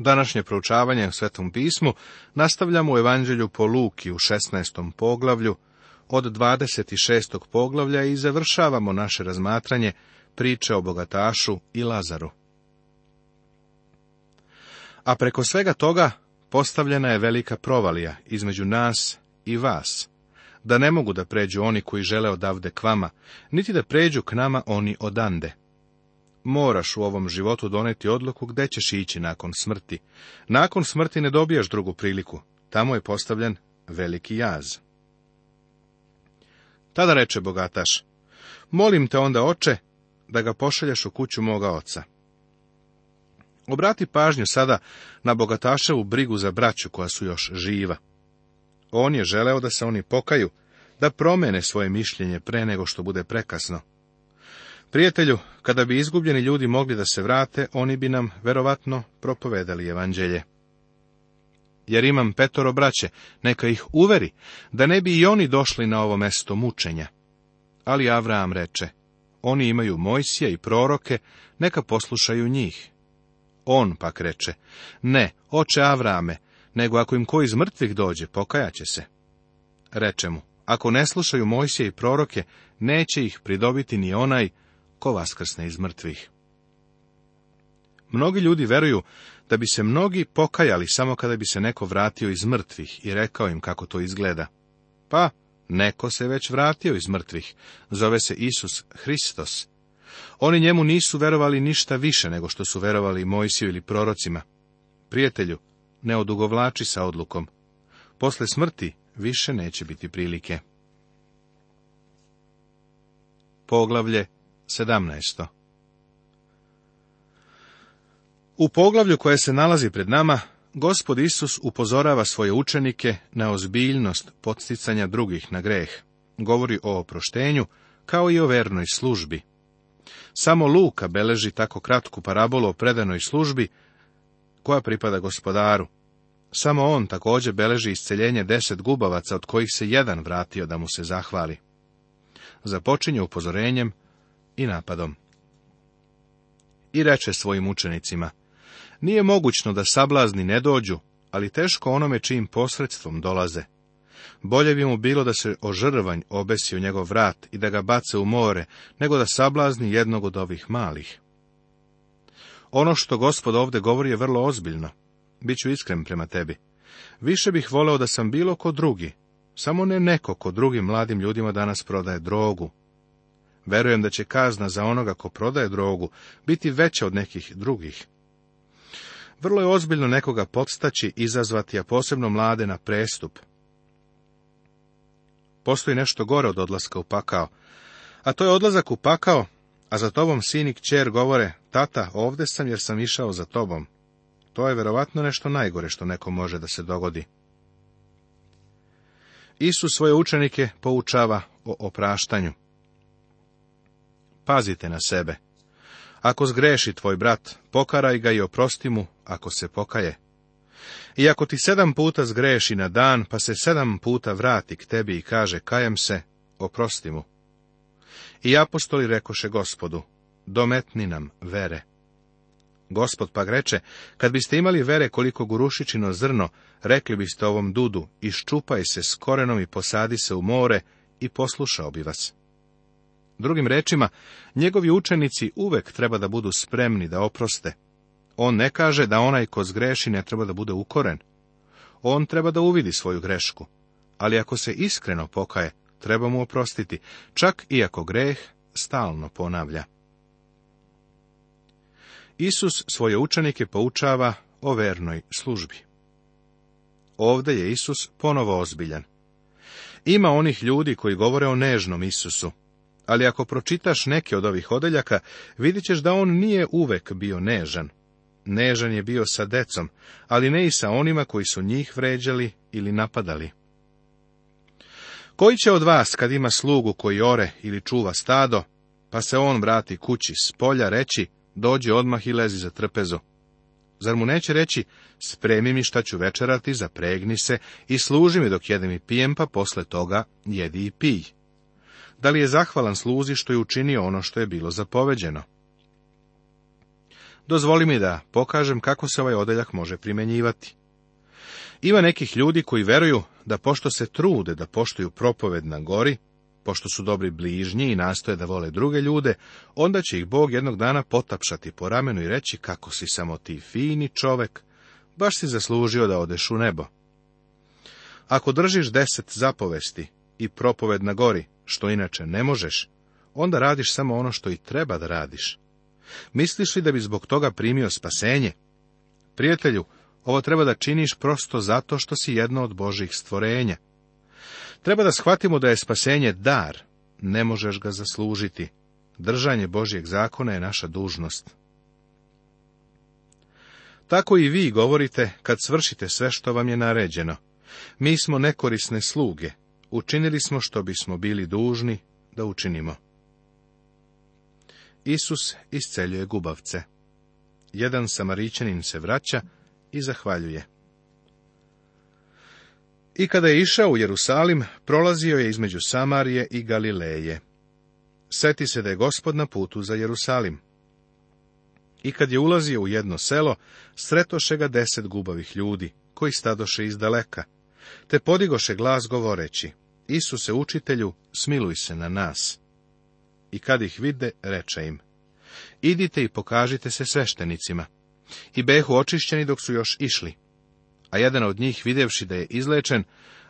Današnje proučavanje u Svetom pismu nastavljamo u Evanđelju po Luki u 16. poglavlju od 26. poglavlja i završavamo naše razmatranje priče o bogatašu i Lazaru. A preko svega toga postavljena je velika provalija između nas i vas, da ne mogu da pređu oni koji žele odavde k vama, niti da pređu k nama oni odande moraš u ovom životu doneti odluku gdje ćeš ići nakon smrti. Nakon smrti ne dobijaš drugu priliku. Tamo je postavljen veliki jaz. Tada reče bogataš, molim te onda, oče, da ga pošalješ u kuću moga oca. Obrati pažnju sada na bogataševu brigu za braću koja su još živa. On je želeo da se oni pokaju, da promene svoje mišljenje pre nego što bude prekasno. Prijatelju, kada bi izgubljeni ljudi mogli da se vrate, oni bi nam, verovatno, propovedali evanđelje. Jer imam petoro braće, neka ih uveri, da ne bi i oni došli na ovo mesto mučenja. Ali Avraam reče, oni imaju Mojsija i proroke, neka poslušaju njih. On pak reče, ne, oče Avrame, nego ako im ko iz mrtvih dođe, pokajaće se. Reče mu, ako ne slušaju Mojsija i proroke, neće ih pridobiti ni onaj ko vaskrsne iz mrtvih. Mnogi ljudi veruju da bi se mnogi pokajali samo kada bi se neko vratio iz mrtvih i rekao im kako to izgleda. Pa, neko se već vratio iz mrtvih, zove se Isus Hristos. Oni njemu nisu verovali ništa više nego što su verovali Mojsiju ili prorocima. Prijatelju, ne odugovlači sa odlukom. Posle smrti više neće biti prilike. Poglavlje 17. U poglavlju koje se nalazi pred nama, gospod Isus upozorava svoje učenike na ozbiljnost podsticanja drugih na greh. Govori o oproštenju, kao i o vernoj službi. Samo Luka beleži tako kratku parabolu o predanoj službi, koja pripada gospodaru. Samo on također beleži isceljenje deset gubavaca, od kojih se jedan vratio da mu se zahvali. Započinje upozorenjem i napadom. I reče svojim učenicima, nije mogućno da sablazni ne dođu, ali teško onome čijim posredstvom dolaze. Bolje bi mu bilo da se ožrvanj obesi u njegov vrat i da ga bace u more, nego da sablazni jednog od ovih malih. Ono što gospod ovde govori je vrlo ozbiljno. Biću iskren prema tebi. Više bih voleo da sam bilo ko drugi, samo ne neko ko drugim mladim ljudima danas prodaje drogu, Verujem da će kazna za onoga ko prodaje drogu biti veća od nekih drugih. Vrlo je ozbiljno nekoga podstaći, izazvati, a posebno mlade na prestup. Postoji nešto gore od odlaska u pakao, a to je odlazak u pakao, a za tobom sinik čer govore, tata, ovde sam jer sam išao za tobom. To je verovatno nešto najgore što neko može da se dogodi. Isus svoje učenike poučava o opraštanju pazite na sebe. Ako zgreši tvoj brat, pokaraj ga i oprosti mu, ako se pokaje. I ako ti sedam puta zgreši na dan, pa se sedam puta vrati k tebi i kaže, kajem se, oprosti mu. I apostoli rekoše gospodu, dometni nam vere. Gospod pa greče, kad biste imali vere koliko gurušićino zrno, rekli biste ovom dudu, iščupaj se s korenom i posadi se u more, i poslušao bi vas. Drugim rečima, njegovi učenici uvek treba da budu spremni da oproste. On ne kaže da onaj ko zgreši ne treba da bude ukoren. On treba da uvidi svoju grešku, ali ako se iskreno pokaje, treba mu oprostiti, čak i ako greh stalno ponavlja. Isus svoje učenike poučava o vernoj službi. Ovde je Isus ponovo ozbiljan. Ima onih ljudi koji govore o nežnom Isusu, ali ako pročitaš neke od ovih odeljaka, vidit ćeš da on nije uvek bio nežan. Nežan je bio sa decom, ali ne i sa onima koji su njih vređali ili napadali. Koji će od vas, kad ima slugu koji ore ili čuva stado, pa se on vrati kući s polja, reći, dođi odmah i lezi za trpezu? Zar mu neće reći, spremi mi šta ću večerati, zapregni se i služi mi dok jedem i pijem, pa posle toga jedi i pij? Da li je zahvalan sluzi što je učinio ono što je bilo zapoveđeno? Dozvoli mi da pokažem kako se ovaj odeljak može primjenjivati. Ima nekih ljudi koji veruju da pošto se trude da poštuju propoved na gori, pošto su dobri bližnji i nastoje da vole druge ljude, onda će ih Bog jednog dana potapšati po ramenu i reći kako si samo ti fini čovek, baš si zaslužio da odeš u nebo. Ako držiš deset zapovesti i propoved na gori, što inače ne možeš, onda radiš samo ono što i treba da radiš. Misliš li da bi zbog toga primio spasenje? Prijatelju, ovo treba da činiš prosto zato što si jedno od Božih stvorenja. Treba da shvatimo da je spasenje dar, ne možeš ga zaslužiti. Držanje Božijeg zakona je naša dužnost. Tako i vi govorite kad svršite sve što vam je naređeno. Mi smo nekorisne sluge, učinili smo što bismo bili dužni da učinimo. Isus isceljuje gubavce. Jedan Samaričanin se vraća i zahvaljuje. I kada je išao u Jerusalim, prolazio je između Samarije i Galileje. Seti se da je gospod na putu za Jerusalim. I kad je ulazio u jedno selo, sretoše ga deset gubavih ljudi, koji stadoše iz daleka — te podigoše glas govoreći, Isuse učitelju, smiluj se na nas. I kad ih vide, reče im, idite i pokažite se sveštenicima. I behu očišćeni dok su još išli. A jedan od njih, vidjevši da je izlečen,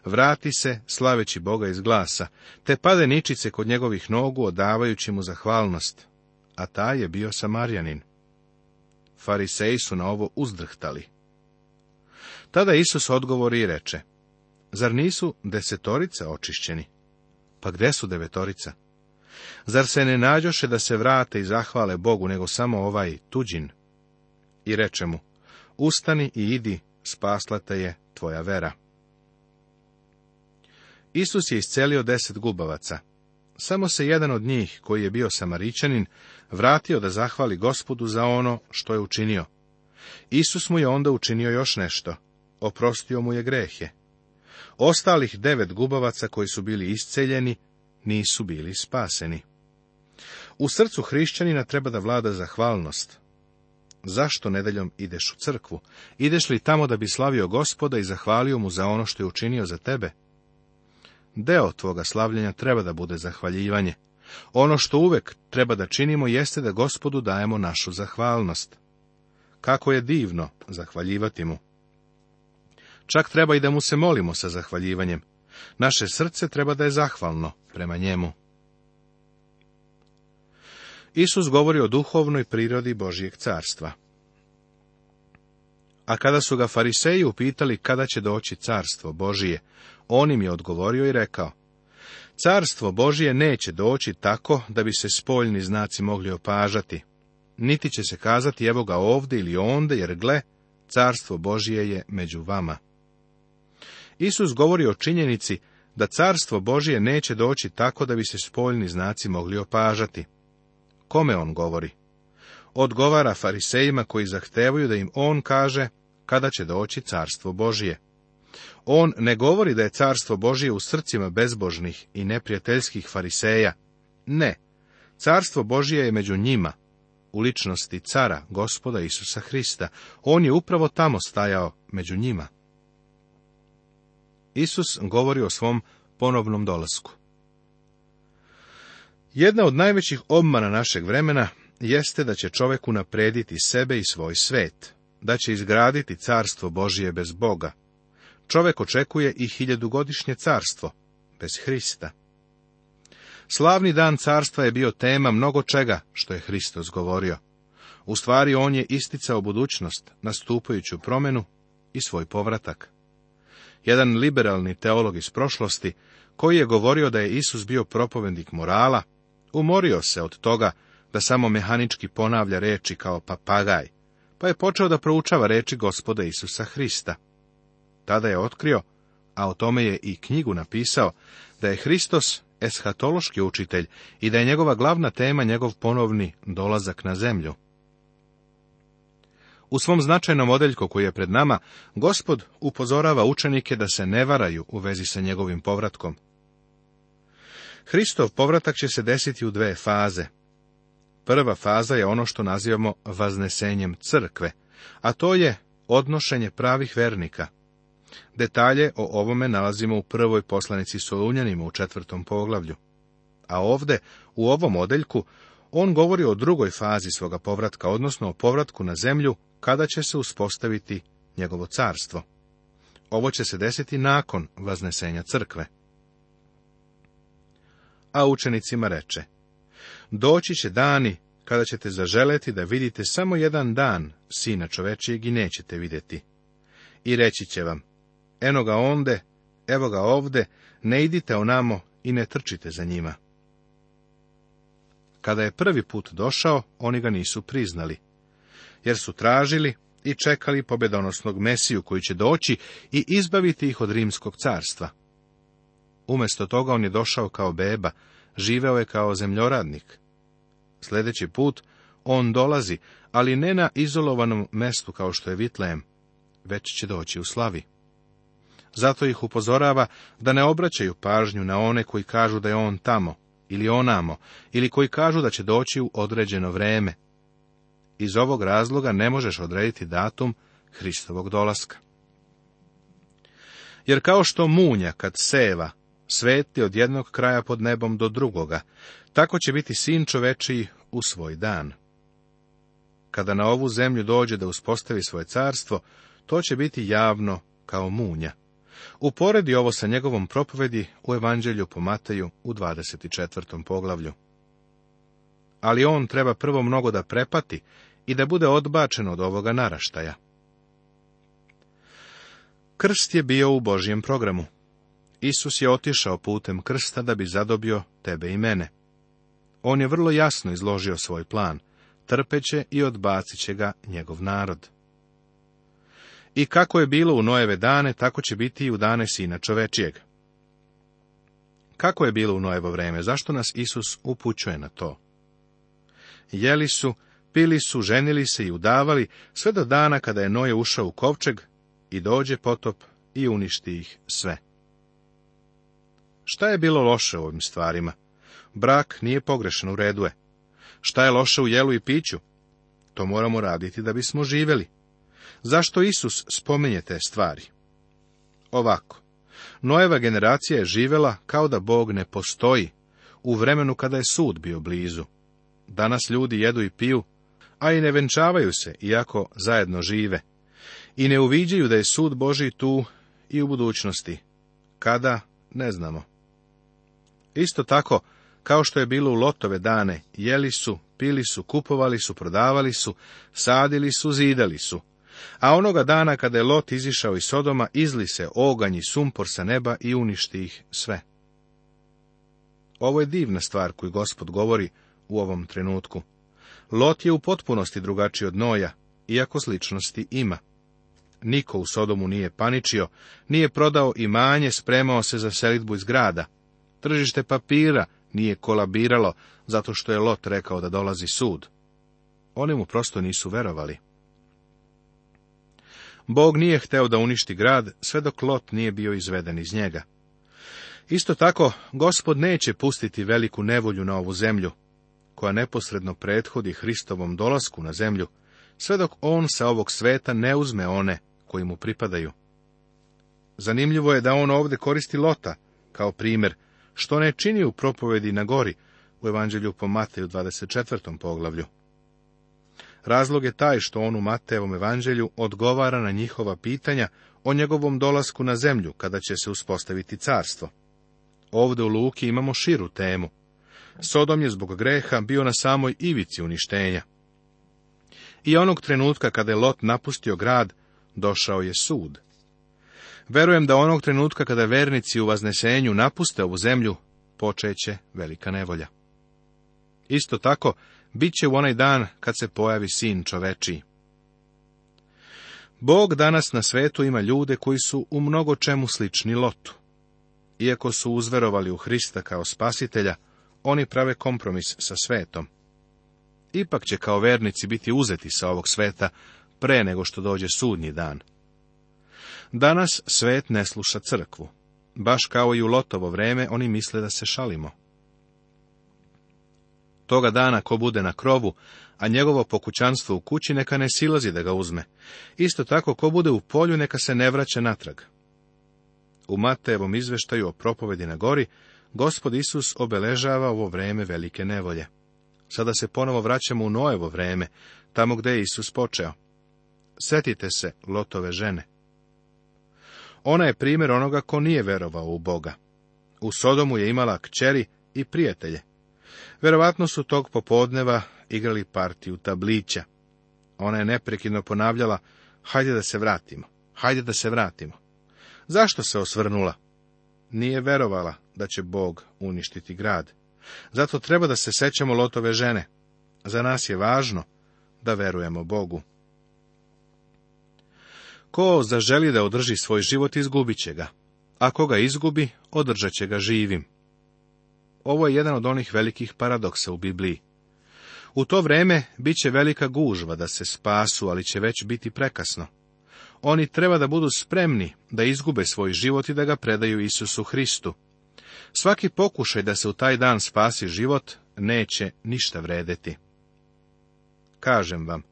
vrati se, slaveći Boga iz glasa, te pade ničice kod njegovih nogu, odavajući mu zahvalnost. A taj je bio Samarjanin. Fariseji su na ovo uzdrhtali. Tada Isus odgovori i reče, Zar nisu desetorica očišćeni? Pa gde su devetorica? Zar se ne nađoše da se vrate i zahvale Bogu, nego samo ovaj tuđin? I reče mu, ustani i idi, spasla te je tvoja vera. Isus je iscelio deset gubavaca. Samo se jedan od njih, koji je bio samaričanin, vratio da zahvali gospodu za ono što je učinio. Isus mu je onda učinio još nešto. Oprostio mu je grehe Ostalih devet gubavaca koji su bili isceljeni nisu bili spaseni. U srcu hrišćanina treba da vlada zahvalnost. Zašto nedeljom ideš u crkvu? Ideš li tamo da bi slavio gospoda i zahvalio mu za ono što je učinio za tebe? Deo tvoga slavljenja treba da bude zahvaljivanje. Ono što uvek treba da činimo jeste da gospodu dajemo našu zahvalnost. Kako je divno zahvaljivati mu. Čak treba i da mu se molimo sa zahvaljivanjem. Naše srce treba da je zahvalno prema njemu. Isus govori o duhovnoj prirodi Božijeg carstva. A kada su ga fariseji upitali kada će doći carstvo Božije, on im je odgovorio i rekao, Carstvo Božije neće doći tako da bi se spoljni znaci mogli opažati, niti će se kazati evo ga ovdje ili onda, jer gle, carstvo Božije je među vama. Isus govori o činjenici da carstvo Božije neće doći tako da bi se spoljni znaci mogli opažati. Kome on govori? Odgovara farisejima koji zahtevaju da im on kaže kada će doći carstvo Božije. On ne govori da je carstvo Božije u srcima bezbožnih i neprijateljskih fariseja. Ne, carstvo Božije je među njima, u ličnosti cara, gospoda Isusa Hrista. On je upravo tamo stajao među njima. Isus govori o svom ponovnom dolasku. Jedna od najvećih obmana našeg vremena jeste da će čovjek unaprediti sebe i svoj svet, da će izgraditi carstvo Božije bez Boga. Čovjek očekuje i hiljadugodišnje carstvo, bez Hrista. Slavni dan carstva je bio tema mnogo čega što je Hristos govorio. U stvari on je isticao budućnost, nastupajuću promjenu i svoj povratak jedan liberalni teolog iz prošlosti, koji je govorio da je Isus bio propovednik morala, umorio se od toga da samo mehanički ponavlja reči kao papagaj, pa je počeo da proučava reči gospoda Isusa Hrista. Tada je otkrio, a o tome je i knjigu napisao, da je Hristos eshatološki učitelj i da je njegova glavna tema njegov ponovni dolazak na zemlju. U svom značajnom odeljku koji je pred nama, gospod upozorava učenike da se ne varaju u vezi sa njegovim povratkom. Hristov povratak će se desiti u dve faze. Prva faza je ono što nazivamo vaznesenjem crkve, a to je odnošenje pravih vernika. Detalje o ovome nalazimo u prvoj poslanici Solunjanima u četvrtom poglavlju. A ovde, u ovom odeljku, on govori o drugoj fazi svoga povratka, odnosno o povratku na zemlju, kada će se uspostaviti njegovo carstvo. Ovo će se desiti nakon vaznesenja crkve. A učenicima reče, doći će dani kada ćete zaželeti da vidite samo jedan dan sina čovečijeg i nećete vidjeti. I reći će vam, eno ga onde, evo ga ovde, ne idite onamo i ne trčite za njima. Kada je prvi put došao, oni ga nisu priznali, jer su tražili i čekali pobedonosnog Mesiju koji će doći i izbaviti ih od rimskog carstva. Umesto toga on je došao kao beba, živeo je kao zemljoradnik. Sljedeći put on dolazi, ali ne na izolovanom mestu kao što je Vitlejem, već će doći u slavi. Zato ih upozorava da ne obraćaju pažnju na one koji kažu da je on tamo, ili onamo, ili koji kažu da će doći u određeno vreme. Iz ovog razloga ne možeš odrediti datum Hristovog dolaska. Jer kao što munja kad seva, sveti od jednog kraja pod nebom do drugoga, tako će biti sin čovečiji u svoj dan. Kada na ovu zemlju dođe da uspostavi svoje carstvo, to će biti javno kao munja. Uporedi ovo sa njegovom propovedi u Evanđelju po Mateju u 24. poglavlju. Ali on treba prvo mnogo da prepati i da bude odbačen od ovoga naraštaja. Krst je bio u Božijem programu. Isus je otišao putem krsta da bi zadobio tebe i mene. On je vrlo jasno izložio svoj plan, trpeće i odbacit će ga njegov narod. I kako je bilo u Noeve dane, tako će biti i u dane Sina čovečijeg. Kako je bilo u Nojevo vreme? Zašto nas Isus upućuje na to? Jeli su, pili su, ženili se i udavali, sve do dana kada je Noje ušao u kovčeg i dođe potop i uništi ih sve. Šta je bilo loše u ovim stvarima? Brak nije pogrešan u redu je. Šta je loše u jelu i piću? To moramo raditi da bismo živeli. Zašto Isus spominje te stvari? Ovako. nojeva generacija je živela kao da Bog ne postoji, u vremenu kada je sud bio blizu. Danas ljudi jedu i piju, a i ne venčavaju se, iako zajedno žive. I ne uviđaju da je sud Boži tu i u budućnosti. Kada, ne znamo. Isto tako, kao što je bilo u lotove dane, jeli su, pili su, kupovali su, prodavali su, sadili su, zidali su, a onoga dana kada je Lot izišao iz Sodoma, izli se oganj i sumpor sa neba i uništi ih sve. Ovo je divna stvar koju gospod govori u ovom trenutku. Lot je u potpunosti drugačiji od Noja, iako sličnosti ima. Niko u Sodomu nije paničio, nije prodao imanje, spremao se za selitbu iz grada. Tržište papira nije kolabiralo, zato što je Lot rekao da dolazi sud. Oni mu prosto nisu verovali. Bog nije hteo da uništi grad, sve dok Lot nije bio izveden iz njega. Isto tako, gospod neće pustiti veliku nevolju na ovu zemlju, koja neposredno prethodi Hristovom dolasku na zemlju, sve dok on sa ovog sveta ne uzme one koji mu pripadaju. Zanimljivo je da on ovdje koristi Lota, kao primjer, što ne čini u propovedi na gori, u evanđelju po Mateju 24. poglavlju. Razlog je taj što on u Matejevom evanđelju odgovara na njihova pitanja o njegovom dolasku na zemlju kada će se uspostaviti carstvo. Ovdje u Luki imamo širu temu. Sodom je zbog greha bio na samoj ivici uništenja. I onog trenutka kada je Lot napustio grad, došao je sud. Verujem da onog trenutka kada vernici u vaznesenju napuste ovu zemlju, počeće velika nevolja. Isto tako, bit će u onaj dan kad se pojavi sin čoveči. Bog danas na svetu ima ljude koji su u mnogo čemu slični Lotu. Iako su uzverovali u Hrista kao spasitelja, oni prave kompromis sa svetom. Ipak će kao vernici biti uzeti sa ovog sveta pre nego što dođe sudnji dan. Danas svet ne sluša crkvu. Baš kao i u Lotovo vreme, oni misle da se šalimo. Toga dana ko bude na krovu, a njegovo pokućanstvo u kući neka ne silazi da ga uzme. Isto tako ko bude u polju neka se ne vraća natrag. U Matejevom izveštaju o propovedi na gori, gospod Isus obeležava ovo vreme velike nevolje. Sada se ponovo vraćamo u Noevo vreme, tamo gde je Isus počeo. Setite se Lotove žene. Ona je primjer onoga ko nije verovao u Boga. U Sodomu je imala kćeri i prijatelje. Verovatno su tog popodneva igrali partiju tablića. Ona je neprekidno ponavljala, hajde da se vratimo, hajde da se vratimo. Zašto se osvrnula? Nije verovala da će Bog uništiti grad. Zato treba da se sećamo Lotove žene. Za nas je važno da verujemo Bogu. Ko zaželi da održi svoj život, izgubit će ga. Ako ga izgubi, održat će ga živim. Ovo je jedan od onih velikih paradoksa u Bibliji. U to vreme bit će velika gužva da se spasu, ali će već biti prekasno. Oni treba da budu spremni da izgube svoj život i da ga predaju Isusu Hristu. Svaki pokušaj da se u taj dan spasi život neće ništa vredeti. Kažem vam,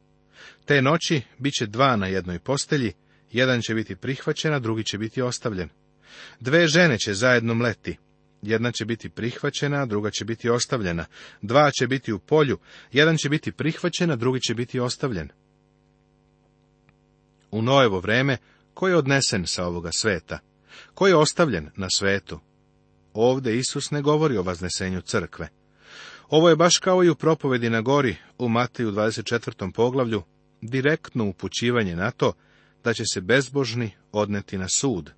te noći bit će dva na jednoj postelji, jedan će biti prihvaćen, a drugi će biti ostavljen. Dve žene će zajedno mleti. Jedna će biti prihvaćena, druga će biti ostavljena. Dva će biti u polju, jedan će biti prihvaćena, drugi će biti ostavljen. U Noevo vreme, ko je odnesen sa ovoga sveta? Ko je ostavljen na svetu? Ovde Isus ne govori o vaznesenju crkve. Ovo je baš kao i u propovedi na gori u Mateju 24. poglavlju, direktno upućivanje na to da će se bezbožni odneti na sud,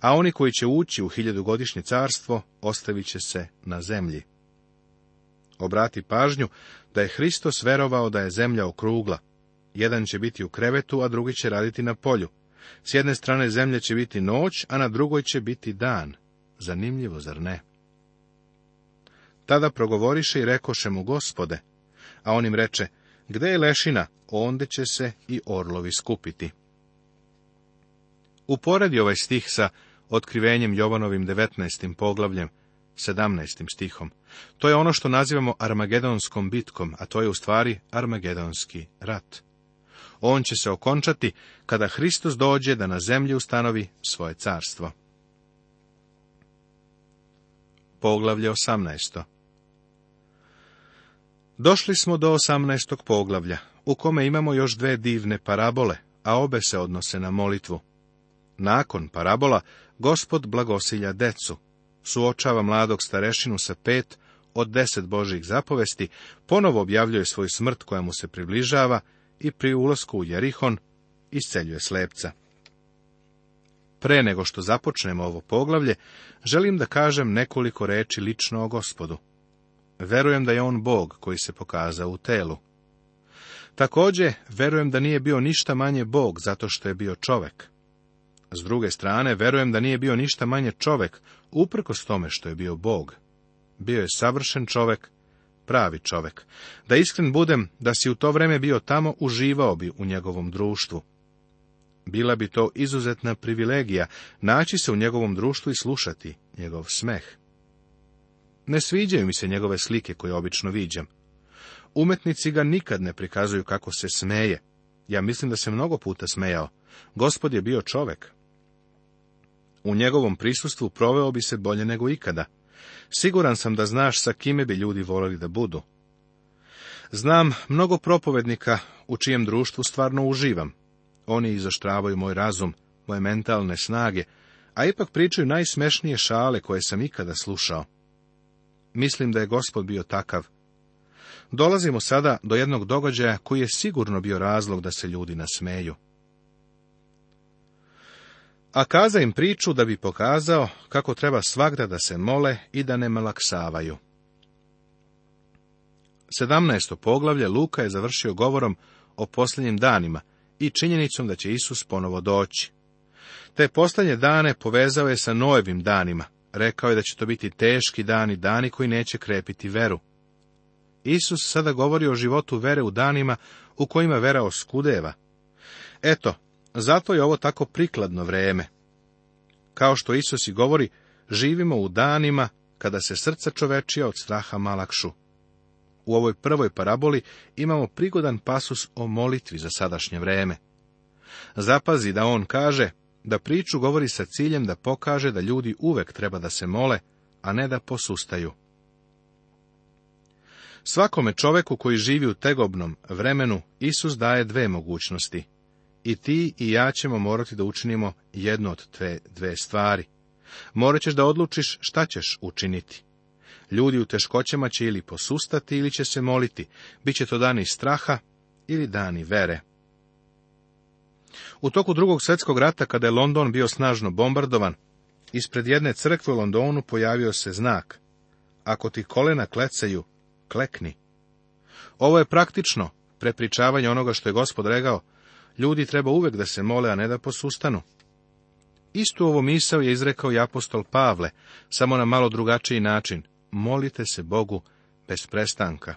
a oni koji će ući u hiljadugodišnje carstvo ostavit će se na zemlji. Obrati pažnju da je Hristos verovao da je zemlja okrugla. Jedan će biti u krevetu, a drugi će raditi na polju. S jedne strane zemlje će biti noć, a na drugoj će biti dan. Zanimljivo, zar ne? Tada progovoriše i rekoše mu gospode, a on im reče, gde je lešina, onda će se i orlovi skupiti. Uporedi ovaj stih sa otkrivenjem Jovanovim 19. poglavljem, 17. stihom. To je ono što nazivamo Armagedonskom bitkom, a to je u stvari Armagedonski rat. On će se okončati kada Hristos dođe da na zemlji ustanovi svoje carstvo. Poglavlje 18. Došli smo do 18. poglavlja, u kome imamo još dve divne parabole, a obe se odnose na molitvu nakon parabola, gospod blagosilja decu, suočava mladog starešinu sa pet od deset božih zapovesti, ponovo objavljuje svoju smrt koja mu se približava i pri ulasku u Jerihon isceljuje slepca. Pre nego što započnemo ovo poglavlje, želim da kažem nekoliko reči lično o gospodu. Verujem da je on Bog koji se pokazao u telu. Također, verujem da nije bio ništa manje Bog zato što je bio čovek. S druge strane, verujem da nije bio ništa manje čovek, uprkos tome što je bio Bog. Bio je savršen čovek, pravi čovek. Da iskren budem, da si u to vreme bio tamo, uživao bi u njegovom društvu. Bila bi to izuzetna privilegija, naći se u njegovom društvu i slušati njegov smeh. Ne sviđaju mi se njegove slike koje obično viđam. Umetnici ga nikad ne prikazuju kako se smeje. Ja mislim da se mnogo puta smejao. Gospod je bio čovek. U njegovom prisustvu proveo bi se bolje nego ikada. Siguran sam da znaš sa kime bi ljudi voljeli da budu. Znam mnogo propovednika u čijem društvu stvarno uživam. Oni izoštravaju moj razum, moje mentalne snage, a ipak pričaju najsmešnije šale koje sam ikada slušao. Mislim da je gospod bio takav. Dolazimo sada do jednog događaja koji je sigurno bio razlog da se ljudi nasmeju a kaza im priču da bi pokazao kako treba svakda da se mole i da ne malaksavaju. 17. poglavlje Luka je završio govorom o posljednjim danima i činjenicom da će Isus ponovo doći. Te posljednje dane povezao je sa Noevim danima. Rekao je da će to biti teški dani, dani koji neće krepiti veru. Isus sada govori o životu vere u danima u kojima vera oskudeva. Eto, zato je ovo tako prikladno vreme. Kao što Isus i govori, živimo u danima kada se srca čovečija od straha malakšu. U ovoj prvoj paraboli imamo prigodan pasus o molitvi za sadašnje vreme. Zapazi da on kaže da priču govori sa ciljem da pokaže da ljudi uvek treba da se mole, a ne da posustaju. Svakome čoveku koji živi u tegobnom vremenu, Isus daje dve mogućnosti, i ti i ja ćemo morati da učinimo jednu od te dve stvari. Morat ćeš da odlučiš šta ćeš učiniti. Ljudi u teškoćama će ili posustati ili će se moliti, bit će to dani straha ili dani vere. U toku drugog svjetskog rata, kada je London bio snažno bombardovan, ispred jedne crkve u Londonu pojavio se znak. Ako ti kolena klecaju, klekni. Ovo je praktično prepričavanje onoga što je gospod regao, Ljudi treba uvek da se mole, a ne da posustanu. Istu ovo misao je izrekao i apostol Pavle, samo na malo drugačiji način. Molite se Bogu bez prestanka.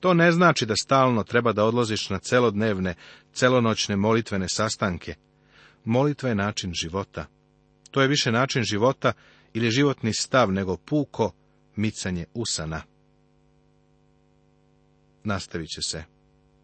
To ne znači da stalno treba da odlaziš na celodnevne, celonoćne molitvene sastanke. Molitva je način života. To je više način života ili životni stav nego puko micanje usana. Nastavit će se.